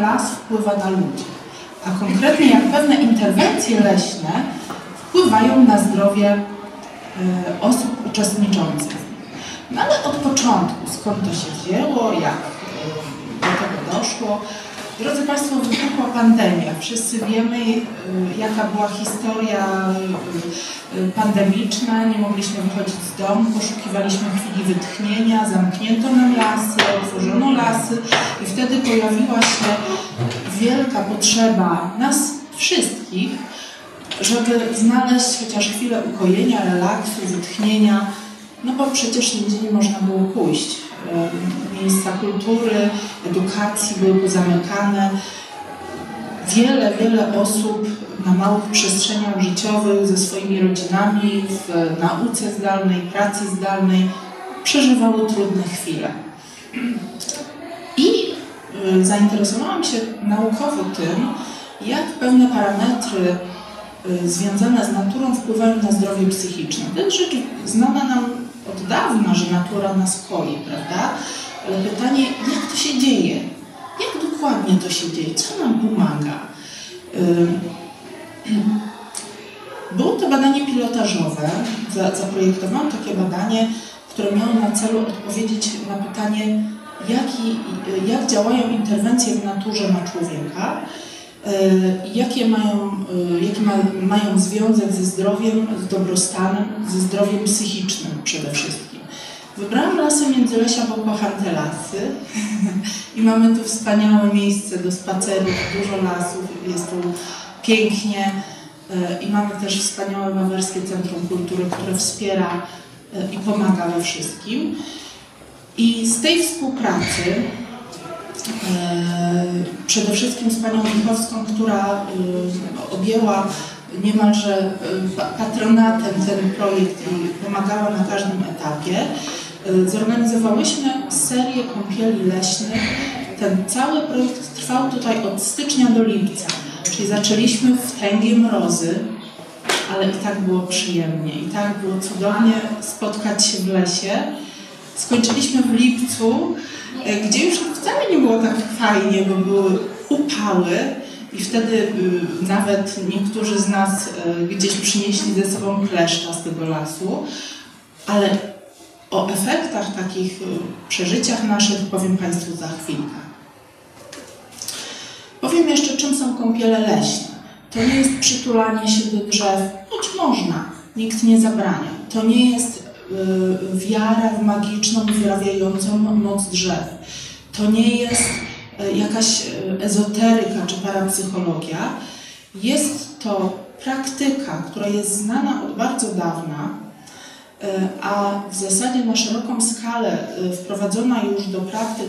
las wpływa na ludzi, a konkretnie jak pewne interwencje leśne wpływają na zdrowie e, osób uczestniczących. No ale od początku, skąd to się wzięło, jak e, do tego doszło, Drodzy Państwo, wybuchła pandemia. Wszyscy wiemy, y, jaka była historia y, y, pandemiczna. Nie mogliśmy wychodzić z domu, poszukiwaliśmy chwili wytchnienia, zamknięto nam lasy, otworzono lasy. I wtedy pojawiła się wielka potrzeba nas wszystkich, żeby znaleźć chociaż chwilę ukojenia, relaksu, wytchnienia, no bo przecież nigdzie nie można było pójść miejsca kultury, edukacji były pozamykane. Wiele, wiele osób na małych przestrzeniach życiowych ze swoimi rodzinami, w nauce zdalnej, pracy zdalnej przeżywało trudne chwile. I y, zainteresowałam się naukowo tym, jak pewne parametry y, związane z naturą wpływają na zdrowie psychiczne. To jest rzecz znana nam od dawna, że natura nas koi, prawda? Ale pytanie, jak to się dzieje? Jak dokładnie to się dzieje? Co nam pomaga? Było to badanie pilotażowe. Zaprojektowałam takie badanie, które miało na celu odpowiedzieć na pytanie, jaki, jak działają interwencje w naturze na człowieka i jakie mają, jaki ma, mają związek ze zdrowiem, z dobrostanem, ze zdrowiem psychicznym przede wszystkim. Wybrałam lasy Międzylesia, bo kocham te lasy i mamy tu wspaniałe miejsce do spacerów, dużo lasów, jest tu pięknie e, i mamy też wspaniałe Wawerskie Centrum Kultury, które wspiera e, i pomaga we wszystkim. I z tej współpracy e, przede wszystkim z panią Wichowską, która objęła niemalże patronatem ten projekt i pomagała na każdym etapie. Zorganizowałyśmy serię kąpieli leśnych. Ten cały projekt trwał tutaj od stycznia do lipca, czyli zaczęliśmy w tęgie mrozy, ale i tak było przyjemnie, i tak było cudownie spotkać się w lesie. Skończyliśmy w lipcu, y, gdzie już wcale nie było tak fajnie, bo były upały i wtedy y, nawet niektórzy z nas gdzieś przynieśli ze sobą kleszcza z tego lasu, ale o efektach takich, y, przeżyciach naszych powiem Państwu za chwilkę. Powiem jeszcze, czym są kąpiele leśne. To nie jest przytulanie się do drzew, choć można, nikt nie zabrania. To nie jest y, wiara w magiczną, wyrabiającą moc drzew. To nie jest y, jakaś y, ezoteryka czy parapsychologia. Jest to praktyka, która jest znana od bardzo dawna, a w zasadzie na szeroką skalę wprowadzona już do praktyk,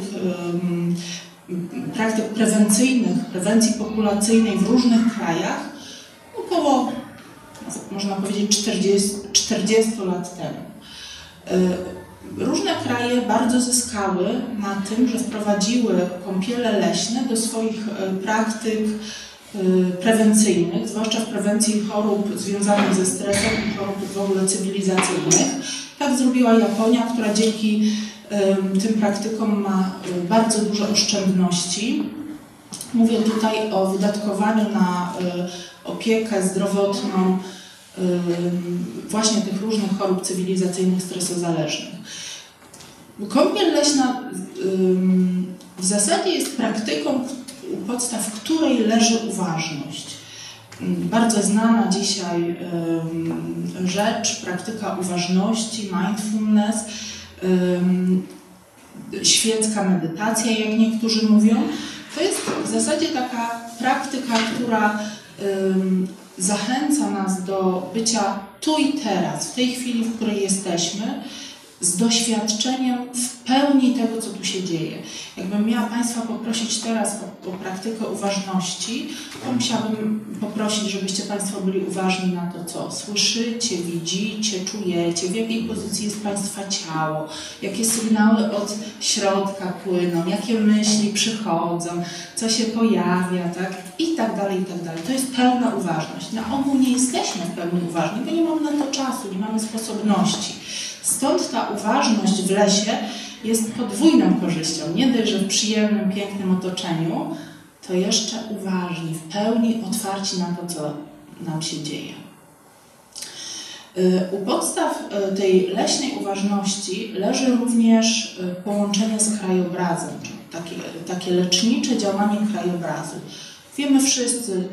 praktyk prewencyjnych, prewencji populacyjnej w różnych krajach około, można powiedzieć, 40, 40 lat temu. E, różne kraje bardzo zyskały na tym, że wprowadziły kąpiele leśne do swoich praktyk Y, prewencyjnych, zwłaszcza w prewencji chorób związanych ze stresem i chorób w ogóle cywilizacyjnych. Tak zrobiła Japonia, która dzięki tym praktykom ma bardzo duże oszczędności. Mówię tutaj o wydatkowaniu na opiekę zdrowotną właśnie tych różnych chorób cywilizacyjnych stresozależnych. Kąpiel leśna w zasadzie jest praktyką, u podstaw której leży uważność. Bardzo znana dzisiaj rzecz, praktyka uważności, mindfulness, świecka medytacja, jak niektórzy mówią. To jest w zasadzie taka praktyka, która zachęca nas do bycia tu i teraz, w tej chwili, w której jesteśmy, z doświadczeniem w pełni tego, co tu się dzieje. Jakbym miała Państwa poprosić teraz o, o, praktykę uważności, to musiałabym poprosić, żebyście Państwo byli uważni na to, co słyszycie, widzicie, czujecie, w jakiej pozycji jest Państwa ciało, jakie sygnały od środka płyną, jakie myśli przychodzą, co się pojawia, tak? I tak dalej, i tak dalej. To jest pełna uważność. Na ogół nie jesteśmy w pełni uważni, bo nie mamy na to czasu, nie mamy sposobności. Stąd ta uważność w lesie jest podwójną korzyścią. Nie dość, że w przyjemnym, pięknym otoczeniu, to jeszcze uważni, w pełni otwarci na to, co nam się dzieje. Y, u podstaw y, tej leśnej uważności leży również y, połączenie z krajobrazem, czyli takie, takie lecznicze działanie krajobrazu. Wiemy wszyscy,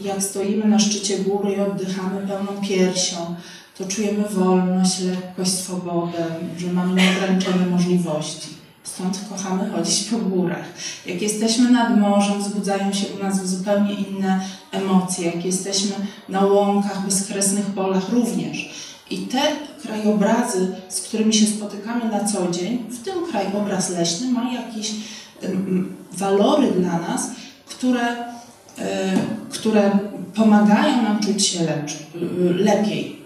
jak stoimy na szczycie góry i oddychamy pełną piersią, to czujemy wolność, lekkość, swobodę, że mamy nieograniczone możliwości. Stąd kochamy chodzić po górach. Jak jesteśmy nad morzem, wzbudzają się u nas zupełnie inne emocje. Jak jesteśmy na łąkach, bezkresnych polach również. I te krajobrazy, z którymi się spotykamy na co dzień, w tym krajobraz leśny ma jakieś walory dla nas, które, y, które pomagają nam czuć się y, lepiej.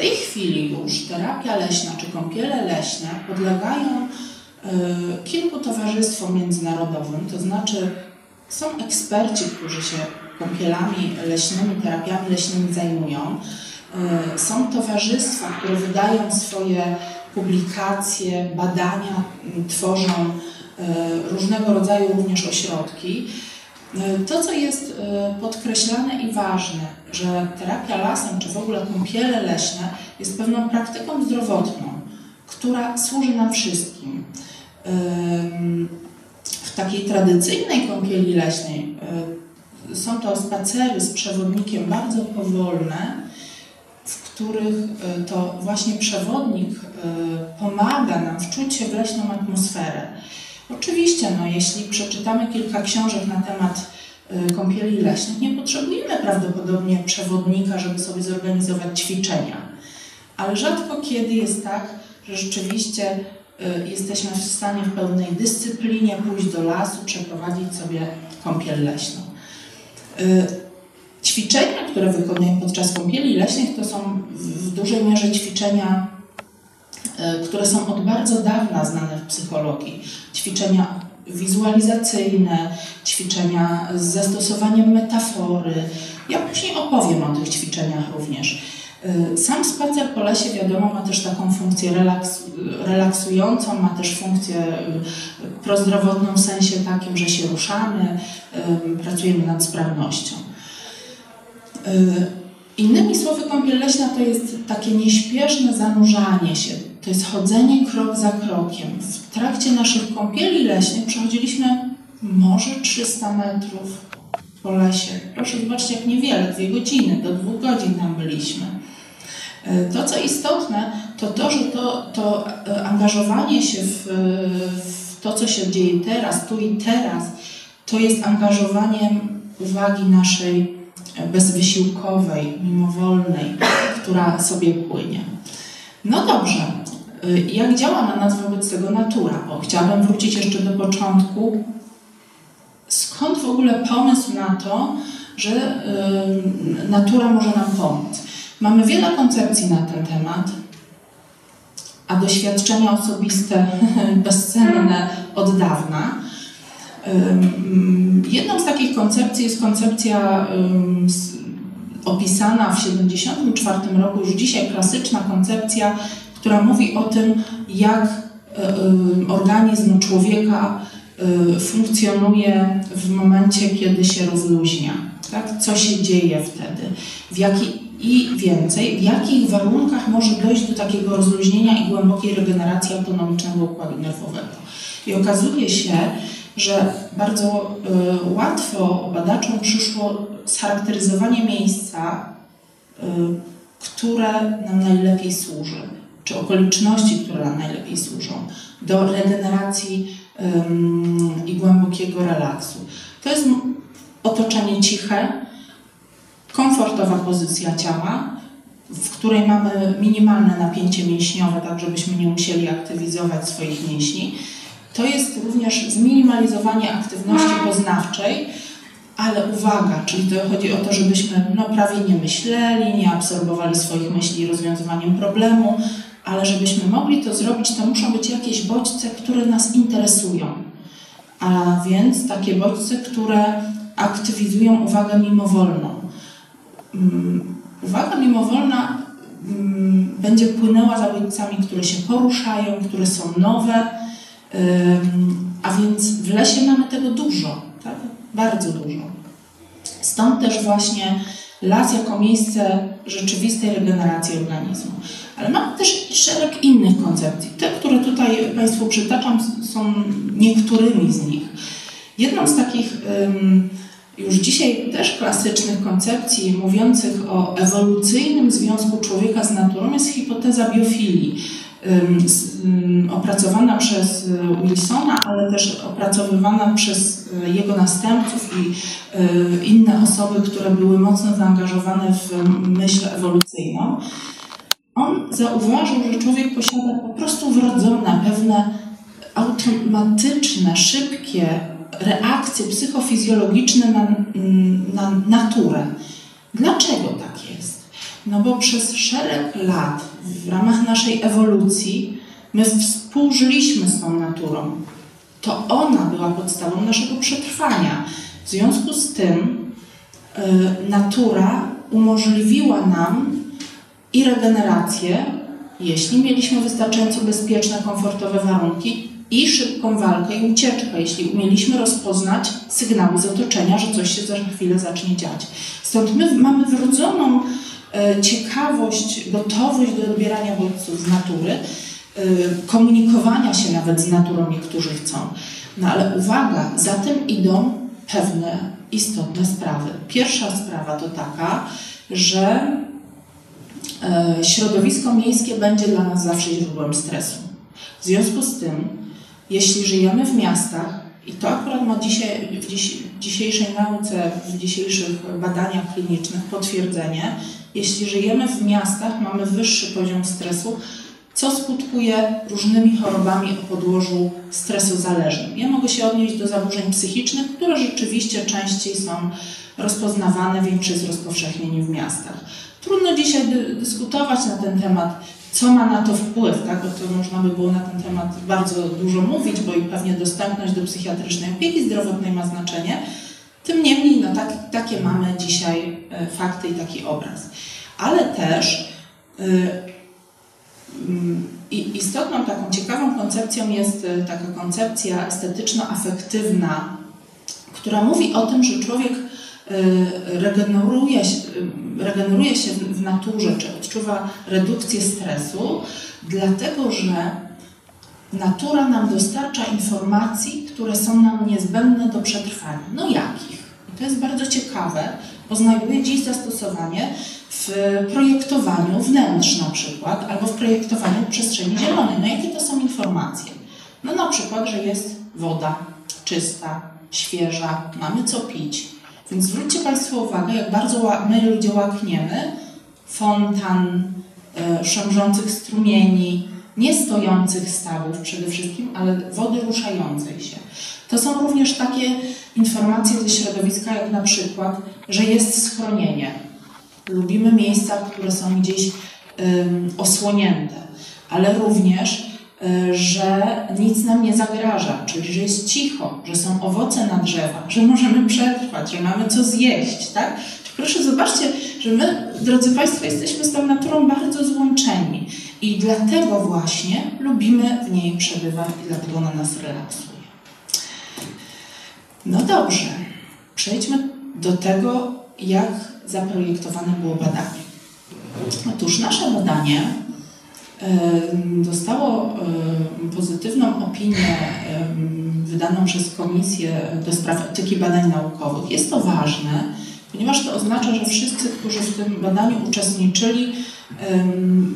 Tej chwili już terapia leśna czy kąpiele leśne podlegają y, kilku towarzystwom międzynarodowym, to znaczy są eksperci, którzy się kąpielami leśnymi, terapiami leśnymi zajmują. Y, są towarzystwa, które wydają swoje publikacje, badania, tworzą y, różnego rodzaju również ośrodki. Y, to, co jest podkreślane i ważne, że terapia lasem, czy w ogóle kąpiele leśne jest pewną praktyką zdrowotną, która służy nam wszystkim. W takiej tradycyjnej kąpieli leśnej są to spacery z przewodnikiem bardzo powolne, w których e, to właśnie przewodnik e, pomaga nam wczuć się w leśną atmosferę. Oczywiście, no, jeśli przeczytamy kilka książek na temat e, kąpieli leśnych, nie potrzebujemy prawdopodobnie przewodnika, żeby sobie zorganizować ćwiczenia. Ale rzadko kiedy jest tak, że rzeczywiście jesteśmy w stanie w pełnej dyscyplinie pójść do lasu, przeprowadzić sobie kąpiel leśną. Ćwiczenia, które wykonujemy podczas kąpieli leśnych, to są w dużej mierze ćwiczenia, które są od bardzo dawna znane w psychologii. Ćwiczenia wizualizacyjne, ćwiczenia z zastosowaniem metafory. Ja później opowiem o tych ćwiczeniach również. E, sam spacer po lesie, wiadomo, ma też taką funkcję relaks, relaksującą, ma też funkcję e, prozdrowotną w sensie takim, że się ruszamy, pracujemy nad sprawnością. Y, innymi słowy, kąpiel leśna to jest takie nieśpieszne zanurzanie się, to jest chodzenie krok za krokiem. W trakcie naszych kąpieli leśnych przechodziliśmy może 300 metrów po lesie. Proszę zobaczcie, jak niewiele, dwie godziny, do dwóch godzin tam byliśmy. Y, to, co istotne, to to, że to, to y, angażowanie się w, w to, co się dzieje teraz, tu i teraz, to jest angażowaniem uwagi naszej bezwysiłkowej, mimowolnej, która sobie płynie. No dobrze, jak działa na nas wobec tego natura? Bo chciałabym wrócić jeszcze do początku. Skąd w ogóle pomysł na to, że y, natura może nam pomóc? Mamy wiele koncepcji na ten temat, a doświadczenia osobiste bezcenne od dawna. Jedną z takich koncepcji jest koncepcja opisana w 1974 roku, już dzisiaj klasyczna koncepcja, która mówi o tym, jak e, organizm człowieka e, funkcjonuje w momencie, kiedy się rozluźnia. Tak? Co się dzieje wtedy? W jaki, I więcej, w jakich warunkach może dojść do takiego rozluźnienia i głębokiej regeneracji autonomicznego układu nerwowego. I okazuje się, że bardzo y, łatwo badaczom przyszło scharakteryzowanie miejsca, y, które nam najlepiej służy, czy okoliczności, które nam najlepiej służą do regeneracji i głębokiego relaksu. To jest otoczenie ciche, komfortowa pozycja ciała, w której mamy minimalne napięcie mięśniowe, tak żebyśmy nie musieli aktywizować swoich mięśni to jest również zminimalizowanie aktywności poznawczej, ale uwaga, czyli to chodzi o to, żebyśmy no, prawie nie myśleli, nie absorbowali swoich myśli rozwiązywaniem problemu, ale żebyśmy mogli to zrobić, to muszą być jakieś bodźce, które nas interesują. A więc takie bodźce, które aktywizują uwagę mimowolną. Um, uwaga mimowolna um, będzie płynęła za bodźcami, które się poruszają, które są nowe, A więc w lesie mamy tego dużo, tak? bardzo dużo. Stąd też właśnie las jako miejsce rzeczywistej regeneracji organizmu. Ale mamy też szereg innych koncepcji. Te, które tutaj Państwu przytaczam, są niektórymi z nich. Jedną z takich już dzisiaj też klasycznych koncepcji mówiących o ewolucyjnym związku człowieka z naturą jest hipoteza biofilii opracowana przez e, Wilsona, ale też opracowywana przez e, jego następców i e, inne osoby, które były mocno zaangażowane w myśl ewolucyjną. On zauważył, że człowiek posiada po prostu wrodzone pewne automatyczne, szybkie reakcje psychofizjologiczne na, na naturę. Dlaczego tak jest? No bo przez szereg lat w ramach naszej ewolucji my współżyliśmy z tą naturą. To ona była podstawą naszego przetrwania. W związku z tym y, natura umożliwiła nam i regenerację, jeśli mieliśmy wystarczająco bezpieczne, komfortowe warunki, i szybką walkę i ucieczkę, jeśli umieliśmy rozpoznać sygnały z otoczenia, że coś się za chwilę zacznie dziać. Stąd my mamy wrodzoną e, ciekawość, gotowość do odbierania bodźców z natury, e, komunikowania się nawet z naturą niektórzy chcą. No ale uwaga, za tym idą pewne istotne sprawy. Pierwsza sprawa to taka, że środowisko miejskie będzie dla nas zawsze źródłem stresu. W związku z tym jeśli żyjemy w miastach, i to akurat ma dzisiaj, w dzisiejszej nauce, w dzisiejszych badaniach klinicznych potwierdzenie, jeśli żyjemy w miastach, mamy wyższy poziom stresu, co skutkuje różnymi chorobami o podłożu stresu zależnym. Ja mogę się odnieść do zaburzeń psychicznych, które rzeczywiście częściej są rozpoznawane, większe jest rozpowszechnienie w miastach. Trudno dzisiaj dyskutować na ten temat, co ma na to wpływ, tak? Bo to można by było na ten temat bardzo dużo mówić, bo i pewnie dostępność do psychiatrycznej opieki zdrowotnej ma znaczenie. Tym niemniej, no tak, takie mamy dzisiaj e, fakty i taki obraz. Ale też y, i istotną taką ciekawą koncepcją jest e, taka koncepcja estetyczno-afektywna, która mówi o tym, że człowiek regeneruje się, regeneruje się w naturze, czy odczuwa redukcję stresu, dlatego że natura nam dostarcza informacji, które są nam niezbędne do przetrwania. No jakich? I to jest bardzo ciekawe, bo znajduje dziś zastosowanie w projektowaniu wnętrz na przykład, albo w projektowaniu przestrzeni zielonej. No jakie to są informacje? No na przykład, że jest woda czysta, świeża, mamy co pić, więc zwróćcie Państwo uwagę, jak bardzo my ludzie łakniemy fontan, e, szemrzących strumieni, nie stojących stawów przede wszystkim, ale wody ruszającej się. To są również takie informacje ze środowiska, jak na przykład, że jest schronienie. Lubimy miejsca, które są gdzieś osłonięte, ale również Y, że nic nam nie zagraża, czyli że jest cicho, że są owoce na drzewach, że możemy przetrwać, że mamy co zjeść, tak? Proszę zobaczcie, że my, drodzy Państwo, jesteśmy z tą naturą bardzo złączeni i dlatego właśnie lubimy w niej przebywać i dlatego ona nas relaksuje. No dobrze, przejdźmy do tego, jak zaprojektowane było badanie. Otóż nasze badanie dostało pozytywną opinię wydaną przez Komisję do Spraw Etyki Badań Naukowych. Jest to ważne, ponieważ to oznacza, że wszyscy, którzy w tym badaniu uczestniczyli,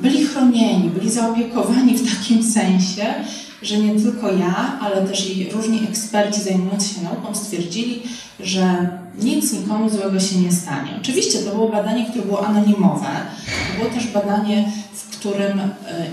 byli chronieni, byli zaopiekowani w takim sensie, że nie tylko ja, ale też i różni eksperci zajmujący się nauką stwierdzili, że nic nikomu złego się nie stanie. Oczywiście to było badanie, które było anonimowe, to było też badanie którym e,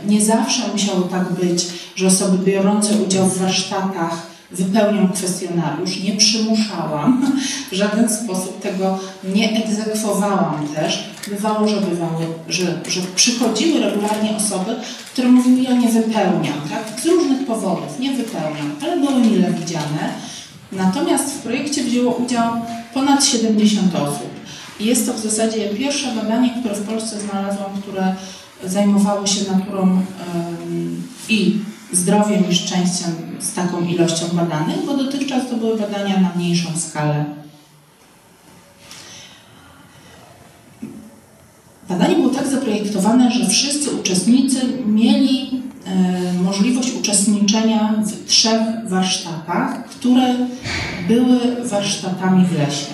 nie zawsze musiało tak być, że osoby biorące udział w warsztatach wypełnią kwestionariusz. Nie przymuszałam, w żaden sposób tego nie egzekwowałam też. Bywało, że bywały, że, że przychodziły regularnie osoby, które mówiły, ja nie wypełniam, tak? Z różnych powodów, nie wypełniam, ale były mile widziane. Natomiast w projekcie wzięło udział ponad 70 osób. Jest to w zasadzie pierwsze badanie, które w Polsce znalazłam, które zajmowało się naturą i zdrowiem i szczęściem z taką ilością badanych, bo dotychczas to były badania na mniejszą skalę. Badanie było tak zaprojektowane, że wszyscy uczestnicy mieli e, możliwość uczestniczenia w trzech warsztatach, które były warsztatami w lesie.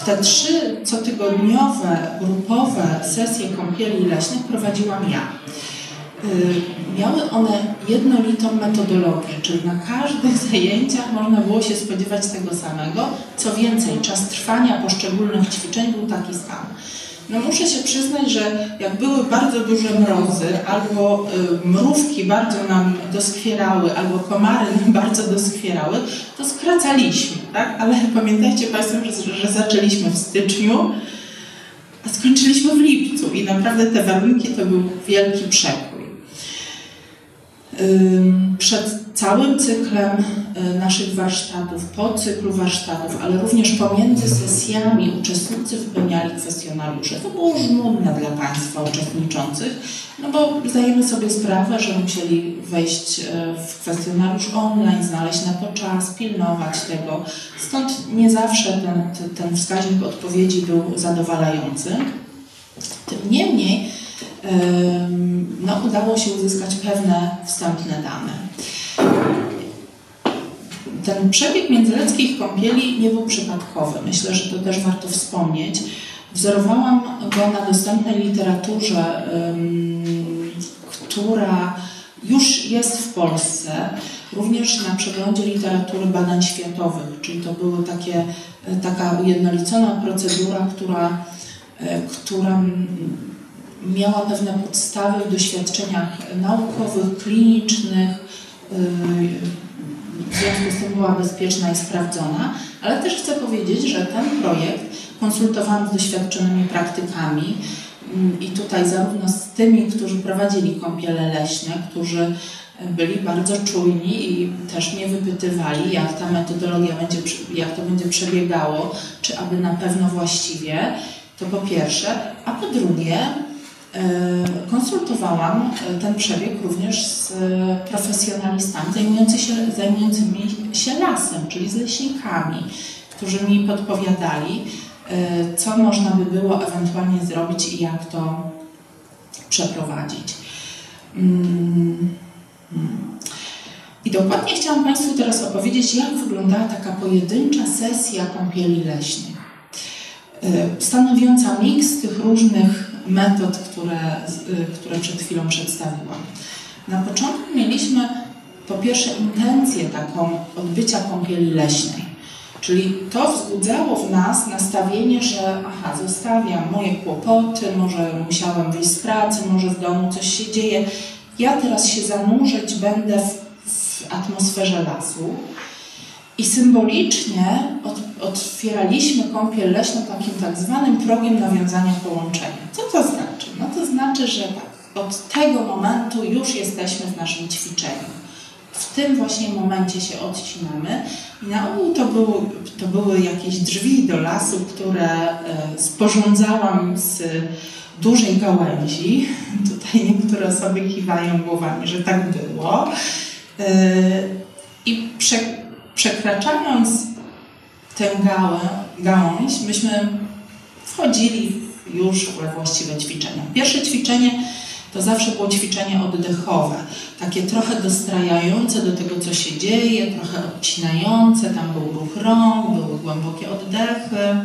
E, te trzy cotygodniowe, grupowe sesje kąpieli leśnych prowadziłam ja. Y, miały one jednolitą metodologię, czyli na każdych zajęciach można było się spodziewać tego samego. Co więcej, czas trwania poszczególnych ćwiczeń był taki sam. No muszę się przyznać, że jak były bardzo duże mrozy, albo y, mrówki bardzo nam doskwierały, albo komary nam bardzo doskwierały, to skracaliśmy, tak? Ale pamiętajcie Państwo, że, że zaczęliśmy w styczniu, a skończyliśmy w lipcu i naprawdę te warunki to był wielki przekrój przed całym cyklem y, naszych warsztatów, po cyklu warsztatów, ale również pomiędzy sesjami uczestnicy wypełniali kwestionariusze. To było żmudne dla Państwa uczestniczących, no bo zdajemy sobie sprawę, że musieli wejść y, w kwestionariusz online, znaleźć na to czas, pilnować tego. Stąd nie zawsze ten, ten wskaźnik odpowiedzi był zadowalający. Tym niemniej, no, udało się uzyskać pewne wstępne dane. Ten przebieg międzyleckich kąpieli nie był przypadkowy. Myślę, że to też warto wspomnieć. Wzorowałam go na dostępnej literaturze, która już jest w Polsce, również na przeglądzie literatury badań światowych, czyli to była takie, taka ujednolicona procedura, która, e, która miała pewne podstawy w doświadczeniach naukowych, klinicznych, yy, w związku z tym była bezpieczna i sprawdzona, ale też chcę powiedzieć, że ten projekt konsultowałam z doświadczonymi praktykami mm, i tutaj zarówno z tymi, którzy prowadzili kąpiele leśne, którzy byli bardzo czujni i też mnie wypytywali, jak ta metodologia będzie, jak to będzie przebiegało, czy aby na pewno właściwie, to po pierwsze, a po drugie, konsultowałam e, ten przebieg również z profesjonalistami zajmujący się, zajmującymi się lasem, czyli z leśnikami, którzy mi podpowiadali, e, co można by było ewentualnie zrobić i jak to przeprowadzić. Mm, mm. I dokładnie chciałam Państwu teraz opowiedzieć, jak wyglądała taka pojedyncza sesja kąpieli leśnych, stanowiąca miks tych różnych metod, które, y, które przed chwilą przedstawiłam. Na początku mieliśmy po pierwsze intencję taką odbycia kąpieli leśnej, czyli to wzbudzało w nas nastawienie, że aha, zostawiam moje kłopoty, może musiałem wyjść z pracy, może w domu coś się dzieje, ja teraz się zanurzyć będę w, w atmosferze lasu. I symbolicznie otwieraliśmy kąpiel leśną takim tak zwanym progiem nawiązania połączenia. Co to znaczy? No to znaczy, że tak, od tego momentu już jesteśmy w naszym ćwiczeniu. W tym właśnie momencie się odcinamy i na ogół to, to były jakieś drzwi do lasu, które e, sporządzałam z dużej gałęzi. Tutaj niektóre osoby kiwają głowami, że tak było. E, I prze, przekraczając tę gałę, gałąź, myśmy wchodzili już we właściwe ćwiczenia. Pierwsze ćwiczenie to zawsze było ćwiczenie oddechowe, takie trochę dostrajające do tego, co się dzieje, trochę odcinające, tam był ruch rąk, były głębokie oddechy.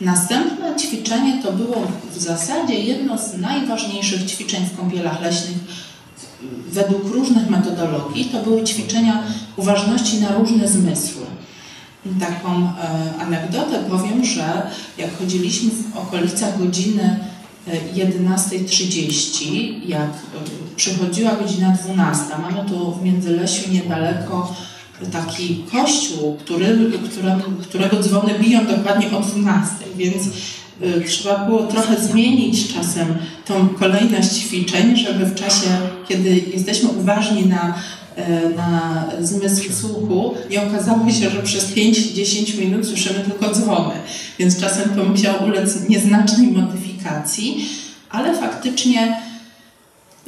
Następne ćwiczenie to było w zasadzie jedno z najważniejszych ćwiczeń w kąpielach leśnych według różnych metodologii. To były ćwiczenia uważności na różne zmysły taką e, anegdotę powiem, że jak chodziliśmy w okolicach godziny 11.30, e, jak e, przychodziła godzina 12, mamy tu w Międzylesiu niedaleko taki kościół, który, którego, dzwony biją dokładnie o 12, więc trzeba było trochę zmienić czasem tą kolejność ćwiczeń, żeby w czasie, kiedy jesteśmy uważni na E, na zmysł słuchu i okazało się, że przez 5-10 minut słyszymy tylko dzwony, więc czasem to musiało ulec nieznacznej modyfikacji, ale faktycznie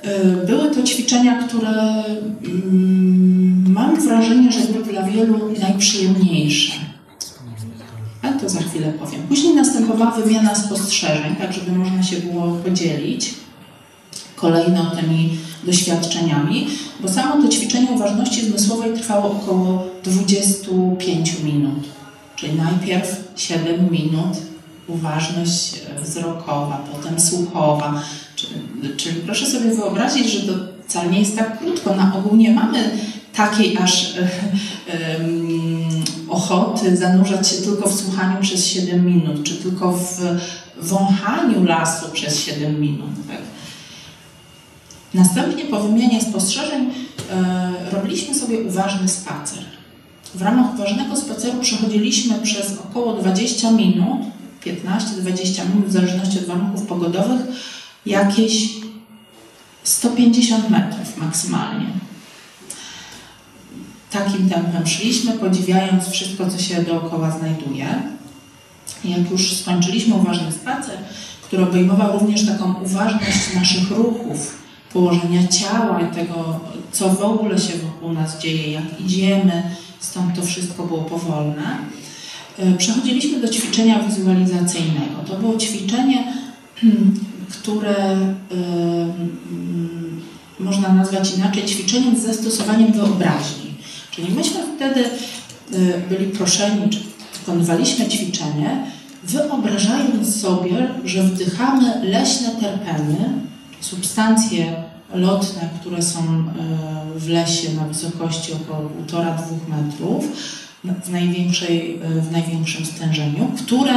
Y, były to ćwiczenia, które mm, mam wrażenie, że były dla wielu najprzyjemniejsze. Ale to za chwilę powiem. Później następowała wymiana spostrzeżeń, tak żeby można się było podzielić kolejno tymi doświadczeniami, bo samo to ćwiczenie uważności zmysłowej trwało około 25 minut. Czyli najpierw 7 minut uważność e, wzrokowa, potem słuchowa. Czyli, czyli proszę sobie wyobrazić, że to wcale nie jest tak krótko. Na ogół nie mamy takiej aż um, ochoty zanurzać się tylko w słuchaniu przez 7 minut, czy tylko w wąchaniu lasu przez 7 minut. Tak? Następnie po wymianie spostrzeżeń e, robiliśmy sobie uważny spacer. W ramach uważnego spaceru przechodziliśmy przez około 20 minut, 15-20 minut, w zależności od warunków pogodowych, jakieś 150 metrów maksymalnie. Takim tempem szliśmy, podziwiając wszystko, co się dookoła znajduje. Jak już skończyliśmy uważny spacer, który obejmował również taką uważność naszych ruchów, położenia ciała i tego, co w ogóle się wokół nas dzieje, jak idziemy, stąd to wszystko było powolne. E, przechodziliśmy do ćwiczenia wizualizacyjnego. To było ćwiczenie, które można nazwać inaczej ćwiczeniem z zastosowaniem wyobraźni. Czyli myśmy wtedy e, byli proszeni, czy wykonywaliśmy ćwiczenie, wyobrażając sobie, że wdychamy leśne terpeny, substancje lotne, które są e, w lesie na wysokości około 1,5-2 metrów, w, największej, e, w największym stężeniu, które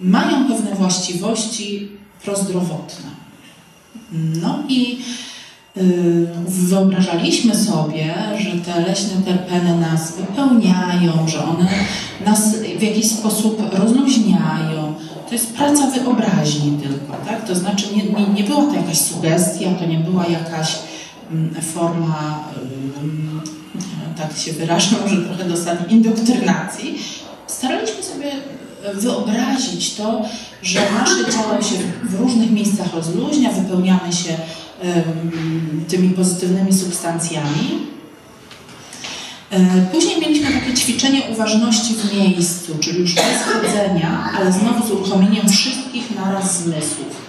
mają pewne właściwości prozdrowotne. No i y, wyobrażaliśmy sobie, że te leśne terpeny nas wypełniają, że one nas w jakiś sposób rozluźniają, to jest praca wyobraźni tylko, tak? To znaczy nie, nie, nie była to jakaś sugestia, to nie była jakaś forma, tak się wyrażę, może trochę dosadnie, indoktrynacji. Staraliśmy sobie wyobrazić to, że nasze ciało się w różnych miejscach rozluźnia, wypełniamy się tymi pozytywnymi substancjami E, później mieliśmy takie ćwiczenie uważności w miejscu, czyli już bez chodzenia, ale znowu z uruchomieniem wszystkich naraz zmysłów.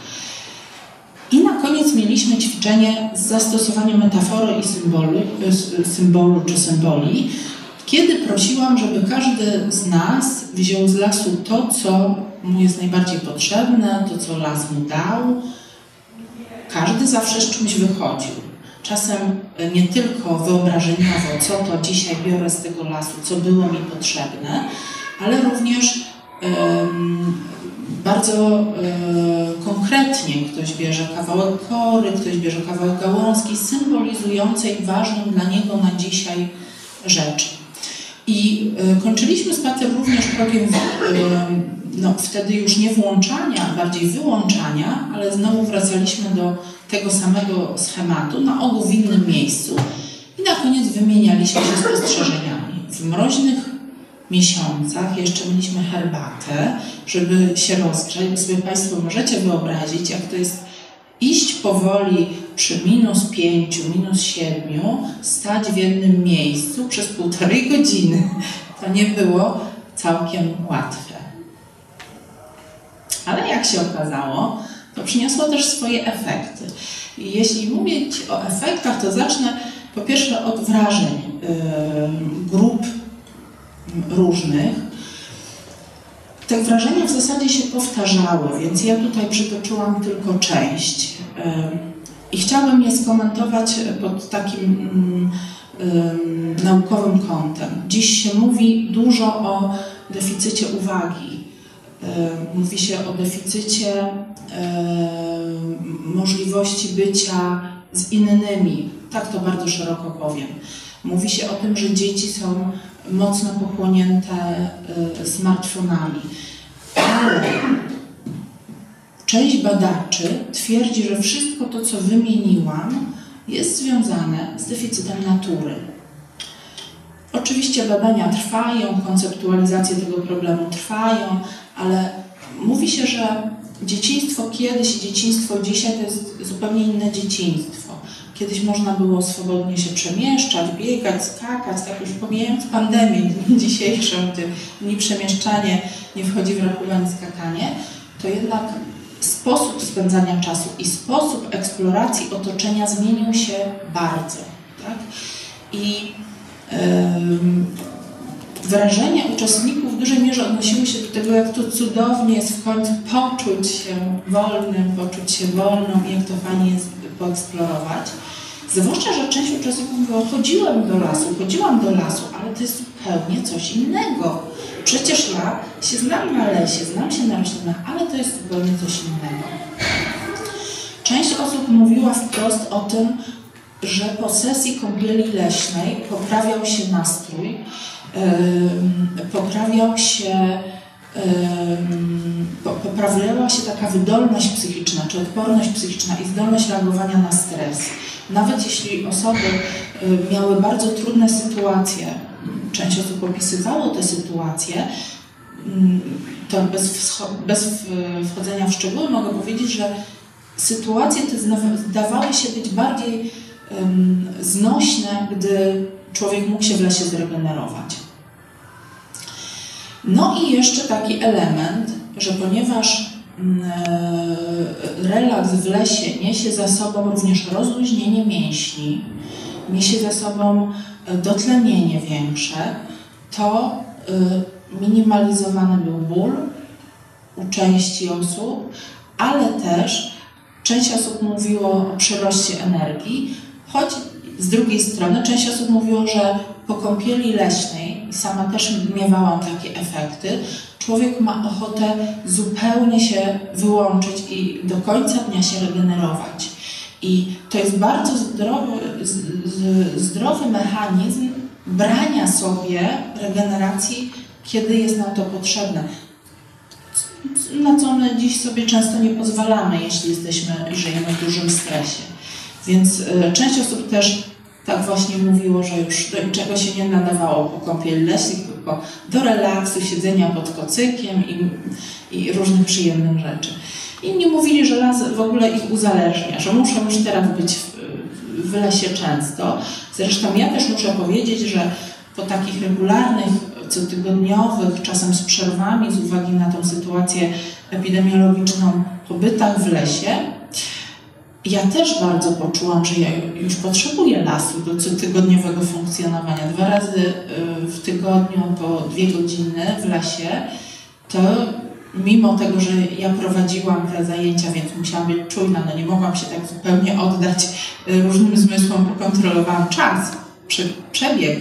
I na koniec mieliśmy ćwiczenie z zastosowaniem metafory i symbolu, e, symbolu czy symboli, kiedy prosiłam, żeby każdy z nas wziął z lasu to, co mu jest najbardziej potrzebne, to, co las mu dał. Każdy zawsze z czymś wychodził czasem e, nie tylko wyobrażeniowo, co to dzisiaj biorę z tego lasu, co było mi potrzebne, ale również bardzo um, konkretnie ktoś bierze kawałek kory, ktoś bierze kawałek gałązki symbolizującej ważną dla niego na dzisiaj rzecz. I y, kończyliśmy spacer również krokiem, y, no, wtedy już nie włączania, bardziej wyłączania, ale znowu wracaliśmy do tego samego schematu, na ogół w innym miejscu. I na koniec wymienialiśmy się spostrzeżeniami. W mroźnych miesiącach jeszcze mieliśmy herbatę, żeby się rozgrzać, bo sobie Państwo możecie wyobrazić, jak to jest iść powoli przy minus pięciu, minus siedmiu, stać w jednym miejscu przez półtorej godziny. To nie było całkiem łatwe. Ale jak się okazało, to przyniosło też swoje efekty. I jeśli mówić o efektach, to zacznę po pierwsze od wrażeń yy, grup różnych. Te wrażenia w zasadzie się powtarzały, więc ja tutaj przytoczyłam tylko część. I chciałabym je skomentować pod takim yy, naukowym kątem. Dziś się mówi dużo o deficycie uwagi. Mówi się o deficycie możliwości bycia z innymi. Tak to bardzo szeroko powiem. Mówi się o tym, że dzieci są mocno pochłonięte e, smartfonami. Ale część badaczy twierdzi, że wszystko to, co wymieniłam, jest związane z deficytem natury. Oczywiście badania trwają, konceptualizacje tego problemu trwają, ale mówi się, że dzieciństwo kiedyś i dzieciństwo dzisiaj to jest zupełnie inne dzieciństwo. Kiedyś można było swobodnie się przemieszczać, biegać, skakać, tak już pomijając pandemię dzisiejszą, gdy ni przemieszczanie nie wchodzi w rachubę, skakanie, to jednak sposób spędzania czasu i sposób eksploracji otoczenia zmienił się bardzo. Tak? I wrażenia uczestników w dużej mierze odnosiły się do tego, jak to cudownie jest w końcu poczuć się wolnym, poczuć się wolną i jak to fajnie jest poeksplorować. Zwłaszcza, że część uczestników mówiła, chodziłem do lasu, chodziłam do lasu, ale to jest zupełnie coś innego. Przecież ja się znam na lesie, znam się na roślinach, ale to jest zupełnie coś innego. Część osób mówiła wprost o tym, że po sesji kąpieli leśnej poprawiał się nastrój, poprawiał się, poprawiała się taka wydolność psychiczna, czy odporność psychiczna i zdolność reagowania na stres. Nawet jeśli osoby miały bardzo trudne sytuacje, część osób opisywało te sytuacje, to bez, bez wchodzenia w szczegóły mogę powiedzieć, że sytuacje te zdawały się być bardziej znośne, gdy człowiek mógł się w lesie zregenerować. No i jeszcze taki element, że ponieważ mm, e, relaks w lesie niesie za sobą również rozluźnienie mięśni, niesie za sobą e, dotlenienie większe, to e, minimalizowany był ból u części osób, ale też część osób mówiło o przyroście energii, choć z drugiej strony część osób mówiło, że po kąpieli leśnej, i sama też miewałam takie efekty, człowiek ma ochotę zupełnie się wyłączyć i do końca dnia się regenerować. I to jest bardzo zdrowy, zdrowy mechanizm brania sobie regeneracji, kiedy jest nam to potrzebne. Na co my dziś sobie często nie pozwalamy, jeśli jesteśmy żyjemy w dużym stresie. Więc y, część osób też tak właśnie mówiło, że już do niczego się nie nadawało po kąpieli leśnych, tylko do relaksu, siedzenia pod kocykiem i, i różnych przyjemnych rzeczy. Inni mówili, że las w ogóle ich uzależnia, że muszą już teraz być w, w lesie często. Zresztą ja też muszę powiedzieć, że po takich regularnych, cotygodniowych, czasem z przerwami, z uwagi na tą sytuację epidemiologiczną, pobytach w lesie, ja też bardzo poczułam, że ja już potrzebuję lasu do cotygodniowego funkcjonowania. Dwa razy y, w tygodniu po dwie godziny w lesie, to mimo tego, że ja prowadziłam te zajęcia, więc musiałam być czujna, no nie mogłam się tak zupełnie oddać y, różnym zmysłom, bo kontrolowałam czas, przebieg,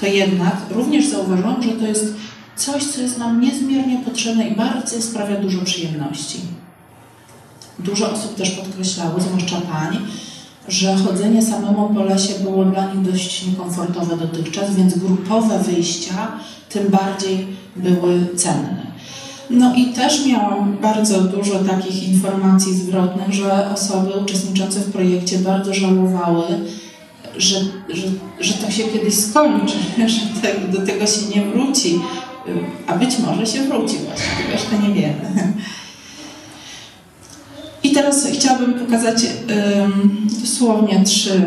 to jednak również zauważyłam, że to jest coś, co jest nam niezmiernie potrzebne i bardzo sprawia dużo przyjemności. Dużo osób też podkreślało, zwłaszcza pań, że chodzenie samemu po lesie było dla nich dość niekomfortowe dotychczas, więc grupowe wyjścia tym bardziej były cenne. No i też miałam bardzo dużo takich informacji zwrotnych, że osoby uczestniczące w projekcie bardzo żałowały, że, że, że to się kiedyś skończy, że te, do tego się nie wróci, a być może się wróci właśnie, jeszcze nie wiemy. Teraz chciałabym pokazać dosłownie trzy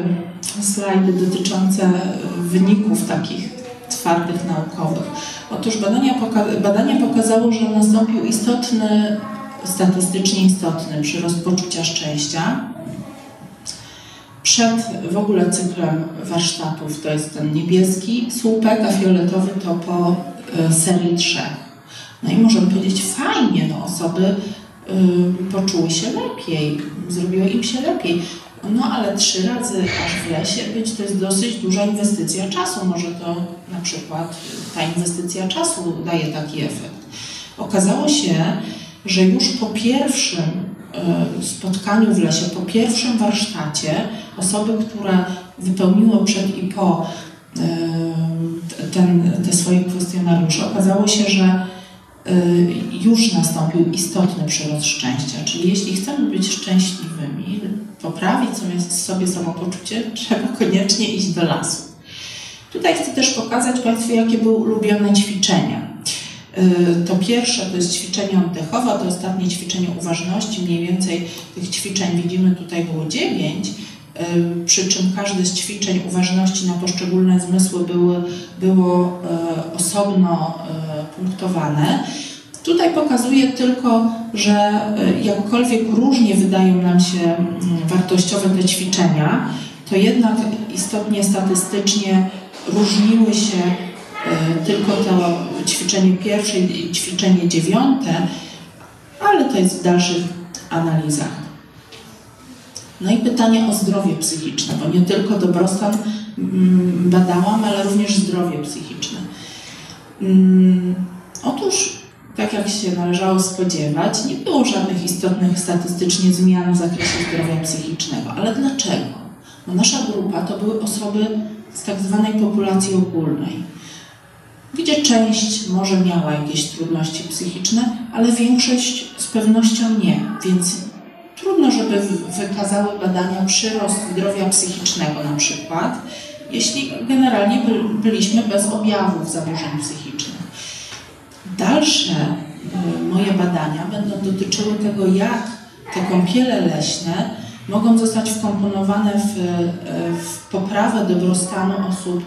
slajdy dotyczące wyników takich twardych naukowych. Otóż badania, poka badania pokazało, że nastąpił istotny, statystycznie istotny przyrost poczucia szczęścia. Przed w ogóle cyklem warsztatów to jest ten niebieski słupek, a fioletowy to po y, serii trzech. No i możemy powiedzieć, fajnie, no osoby poczuły się lepiej, zrobiło im się lepiej. No ale trzy razy aż w lesie być to jest dosyć duża inwestycja czasu. Może to na przykład ta inwestycja czasu daje taki efekt. Okazało się, że już po pierwszym e, spotkaniu w lesie, po pierwszym warsztacie, osoby, które wypełniły przed i po e, ten, te swoje kwestionariusze, okazało się, że Y, już nastąpił istotny przyrost szczęścia. Czyli jeśli chcemy być szczęśliwymi, poprawić sobie samopoczucie, trzeba koniecznie iść do lasu. Tutaj chcę też pokazać Państwu, jakie były ulubione ćwiczenia. To pierwsze to jest ćwiczenie oddechowe, to ostatnie ćwiczenie uważności. Mniej więcej tych ćwiczeń widzimy tutaj było dziewięć, przy czym każde z ćwiczeń uważności na poszczególne zmysły były, było osobno punktowane. Tutaj pokazuję tylko, że jakkolwiek różnie wydają nam się wartościowe te ćwiczenia, to jednak istotnie statystycznie różniły się e, tylko to ćwiczenie pierwsze i ćwiczenie dziewiąte, ale to jest w dalszych analizach. No i pytanie o zdrowie psychiczne, bo nie tylko dobrostan mm, badałam, ale również zdrowie psychiczne. Mm, otóż, tak jak się należało spodziewać, nie było żadnych istotnych statystycznie zmian w zakresie zdrowia psychicznego. Ale dlaczego? Bo nasza grupa to były osoby z tak zwanej populacji ogólnej, gdzie część może miała jakieś trudności psychiczne, ale większość z pewnością nie, więc trudno, żeby wykazały badania przyrost zdrowia psychicznego na przykład, jeśli generalnie byliśmy bez objawów zaburzeń psychicznych. Dalsze y, moje badania będą dotyczyły tego, jak te kąpiele leśne mogą zostać wkomponowane w, w poprawę dobrostanu osób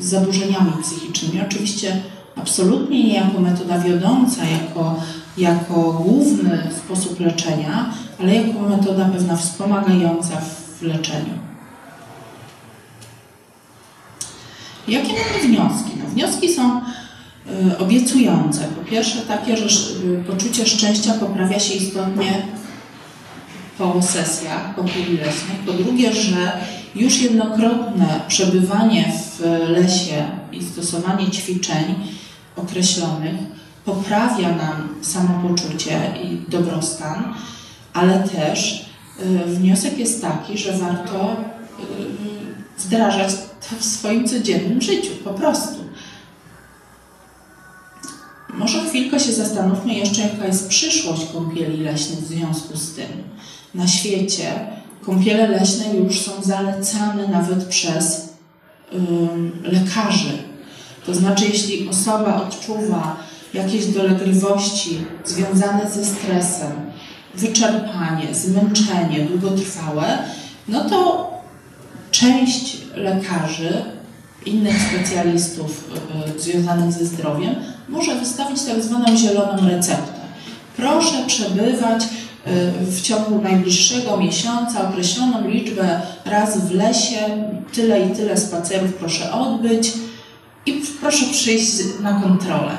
z zaburzeniami psychicznymi. Oczywiście absolutnie nie jako metoda wiodąca, jako, jako główny sposób leczenia, ale jako metoda pewna wspomagająca w leczeniu. Jakie mamy wnioski? No, wnioski są y, obiecujące. Po pierwsze takie, że y, poczucie szczęścia poprawia się istotnie po sesjach kąpieli leśnych. Po drugie, że już jednokrotne przebywanie w lesie i stosowanie ćwiczeń określonych poprawia nam samopoczucie i dobrostan, ale też y, wniosek jest taki, że warto y, wdrażać to w swoim codziennym życiu, po prostu. Może chwilkę się zastanówmy jeszcze, jaka jest przyszłość kąpieli leśnych w związku z tym na świecie kąpiele leśne już są zalecane nawet przez lekarzy. To znaczy, jeśli osoba odczuwa jakieś dolegliwości związane ze stresem, wyczerpanie, zmęczenie długotrwałe, no to część lekarzy, innych specjalistów y, związanych ze zdrowiem może wystawić tak zwaną zieloną receptę. Proszę przebywać w ciągu najbliższego miesiąca określoną liczbę razy w lesie, tyle i tyle spacerów proszę odbyć i proszę przyjść na kontrolę,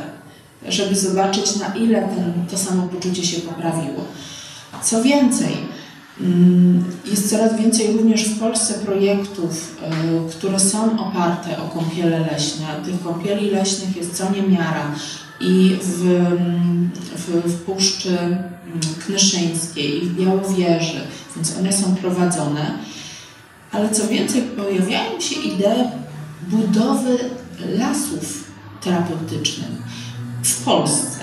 żeby zobaczyć na ile ten, to samopoczucie się poprawiło. Co więcej, mm, jest coraz więcej również w Polsce projektów, e, które są oparte o kąpiele leśne. Tych kąpieli leśnych jest co niemiara i w, w, w Puszczy Knyszyńskiej i w Białowieży, więc one są prowadzone. Ale co więcej, pojawiają się idee budowy lasów terapeutycznych w Polsce.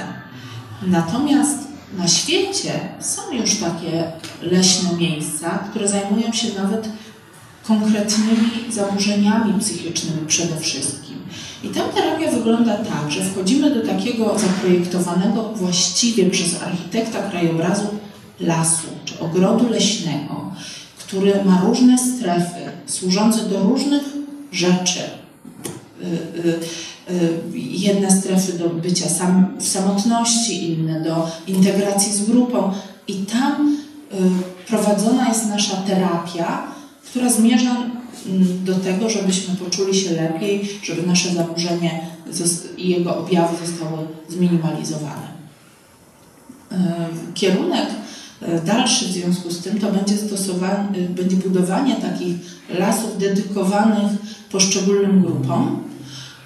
Natomiast na świecie są już takie leśne miejsca, które zajmują się nawet konkretnymi zaburzeniami psychicznymi przede wszystkim. I ta terapia wygląda tak, że wchodzimy do takiego zaprojektowanego właściwie przez architekta krajobrazu lasu czy ogrodu leśnego, który ma różne strefy służące do różnych rzeczy. Y, y, y, jedne strefy do bycia sam, w samotności, inne do integracji z grupą, i tam prowadzona jest nasza terapia, która zmierza do tego, żebyśmy poczuli się lepiej, żeby nasze zaburzenie i jego objawy zostały zminimalizowane. E, kierunek e, dalszy w związku z tym to będzie, stosowanie, będzie budowanie takich lasów dedykowanych poszczególnym grupom,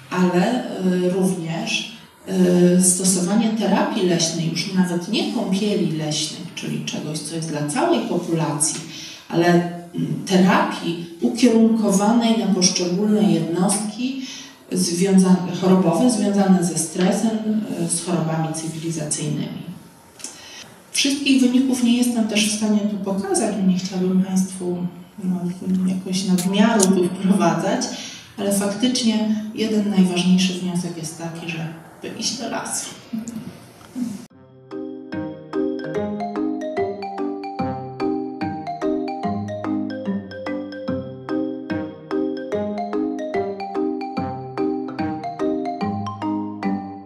ale e, również stosowanie terapii leśnej, już nawet nie kąpieli leśnych, czyli czegoś, co jest dla całej populacji, ale terapii ukierunkowanej na poszczególne jednostki związane, chorobowe związane ze stresem, e, z chorobami cywilizacyjnymi. Wszystkich wyników nie jestem też w stanie tu pokazać, nie chciałabym Państwu no, jakoś nadmiaru tu wprowadzać, ale faktycznie jeden najważniejszy wniosek jest taki, że iść do lasu.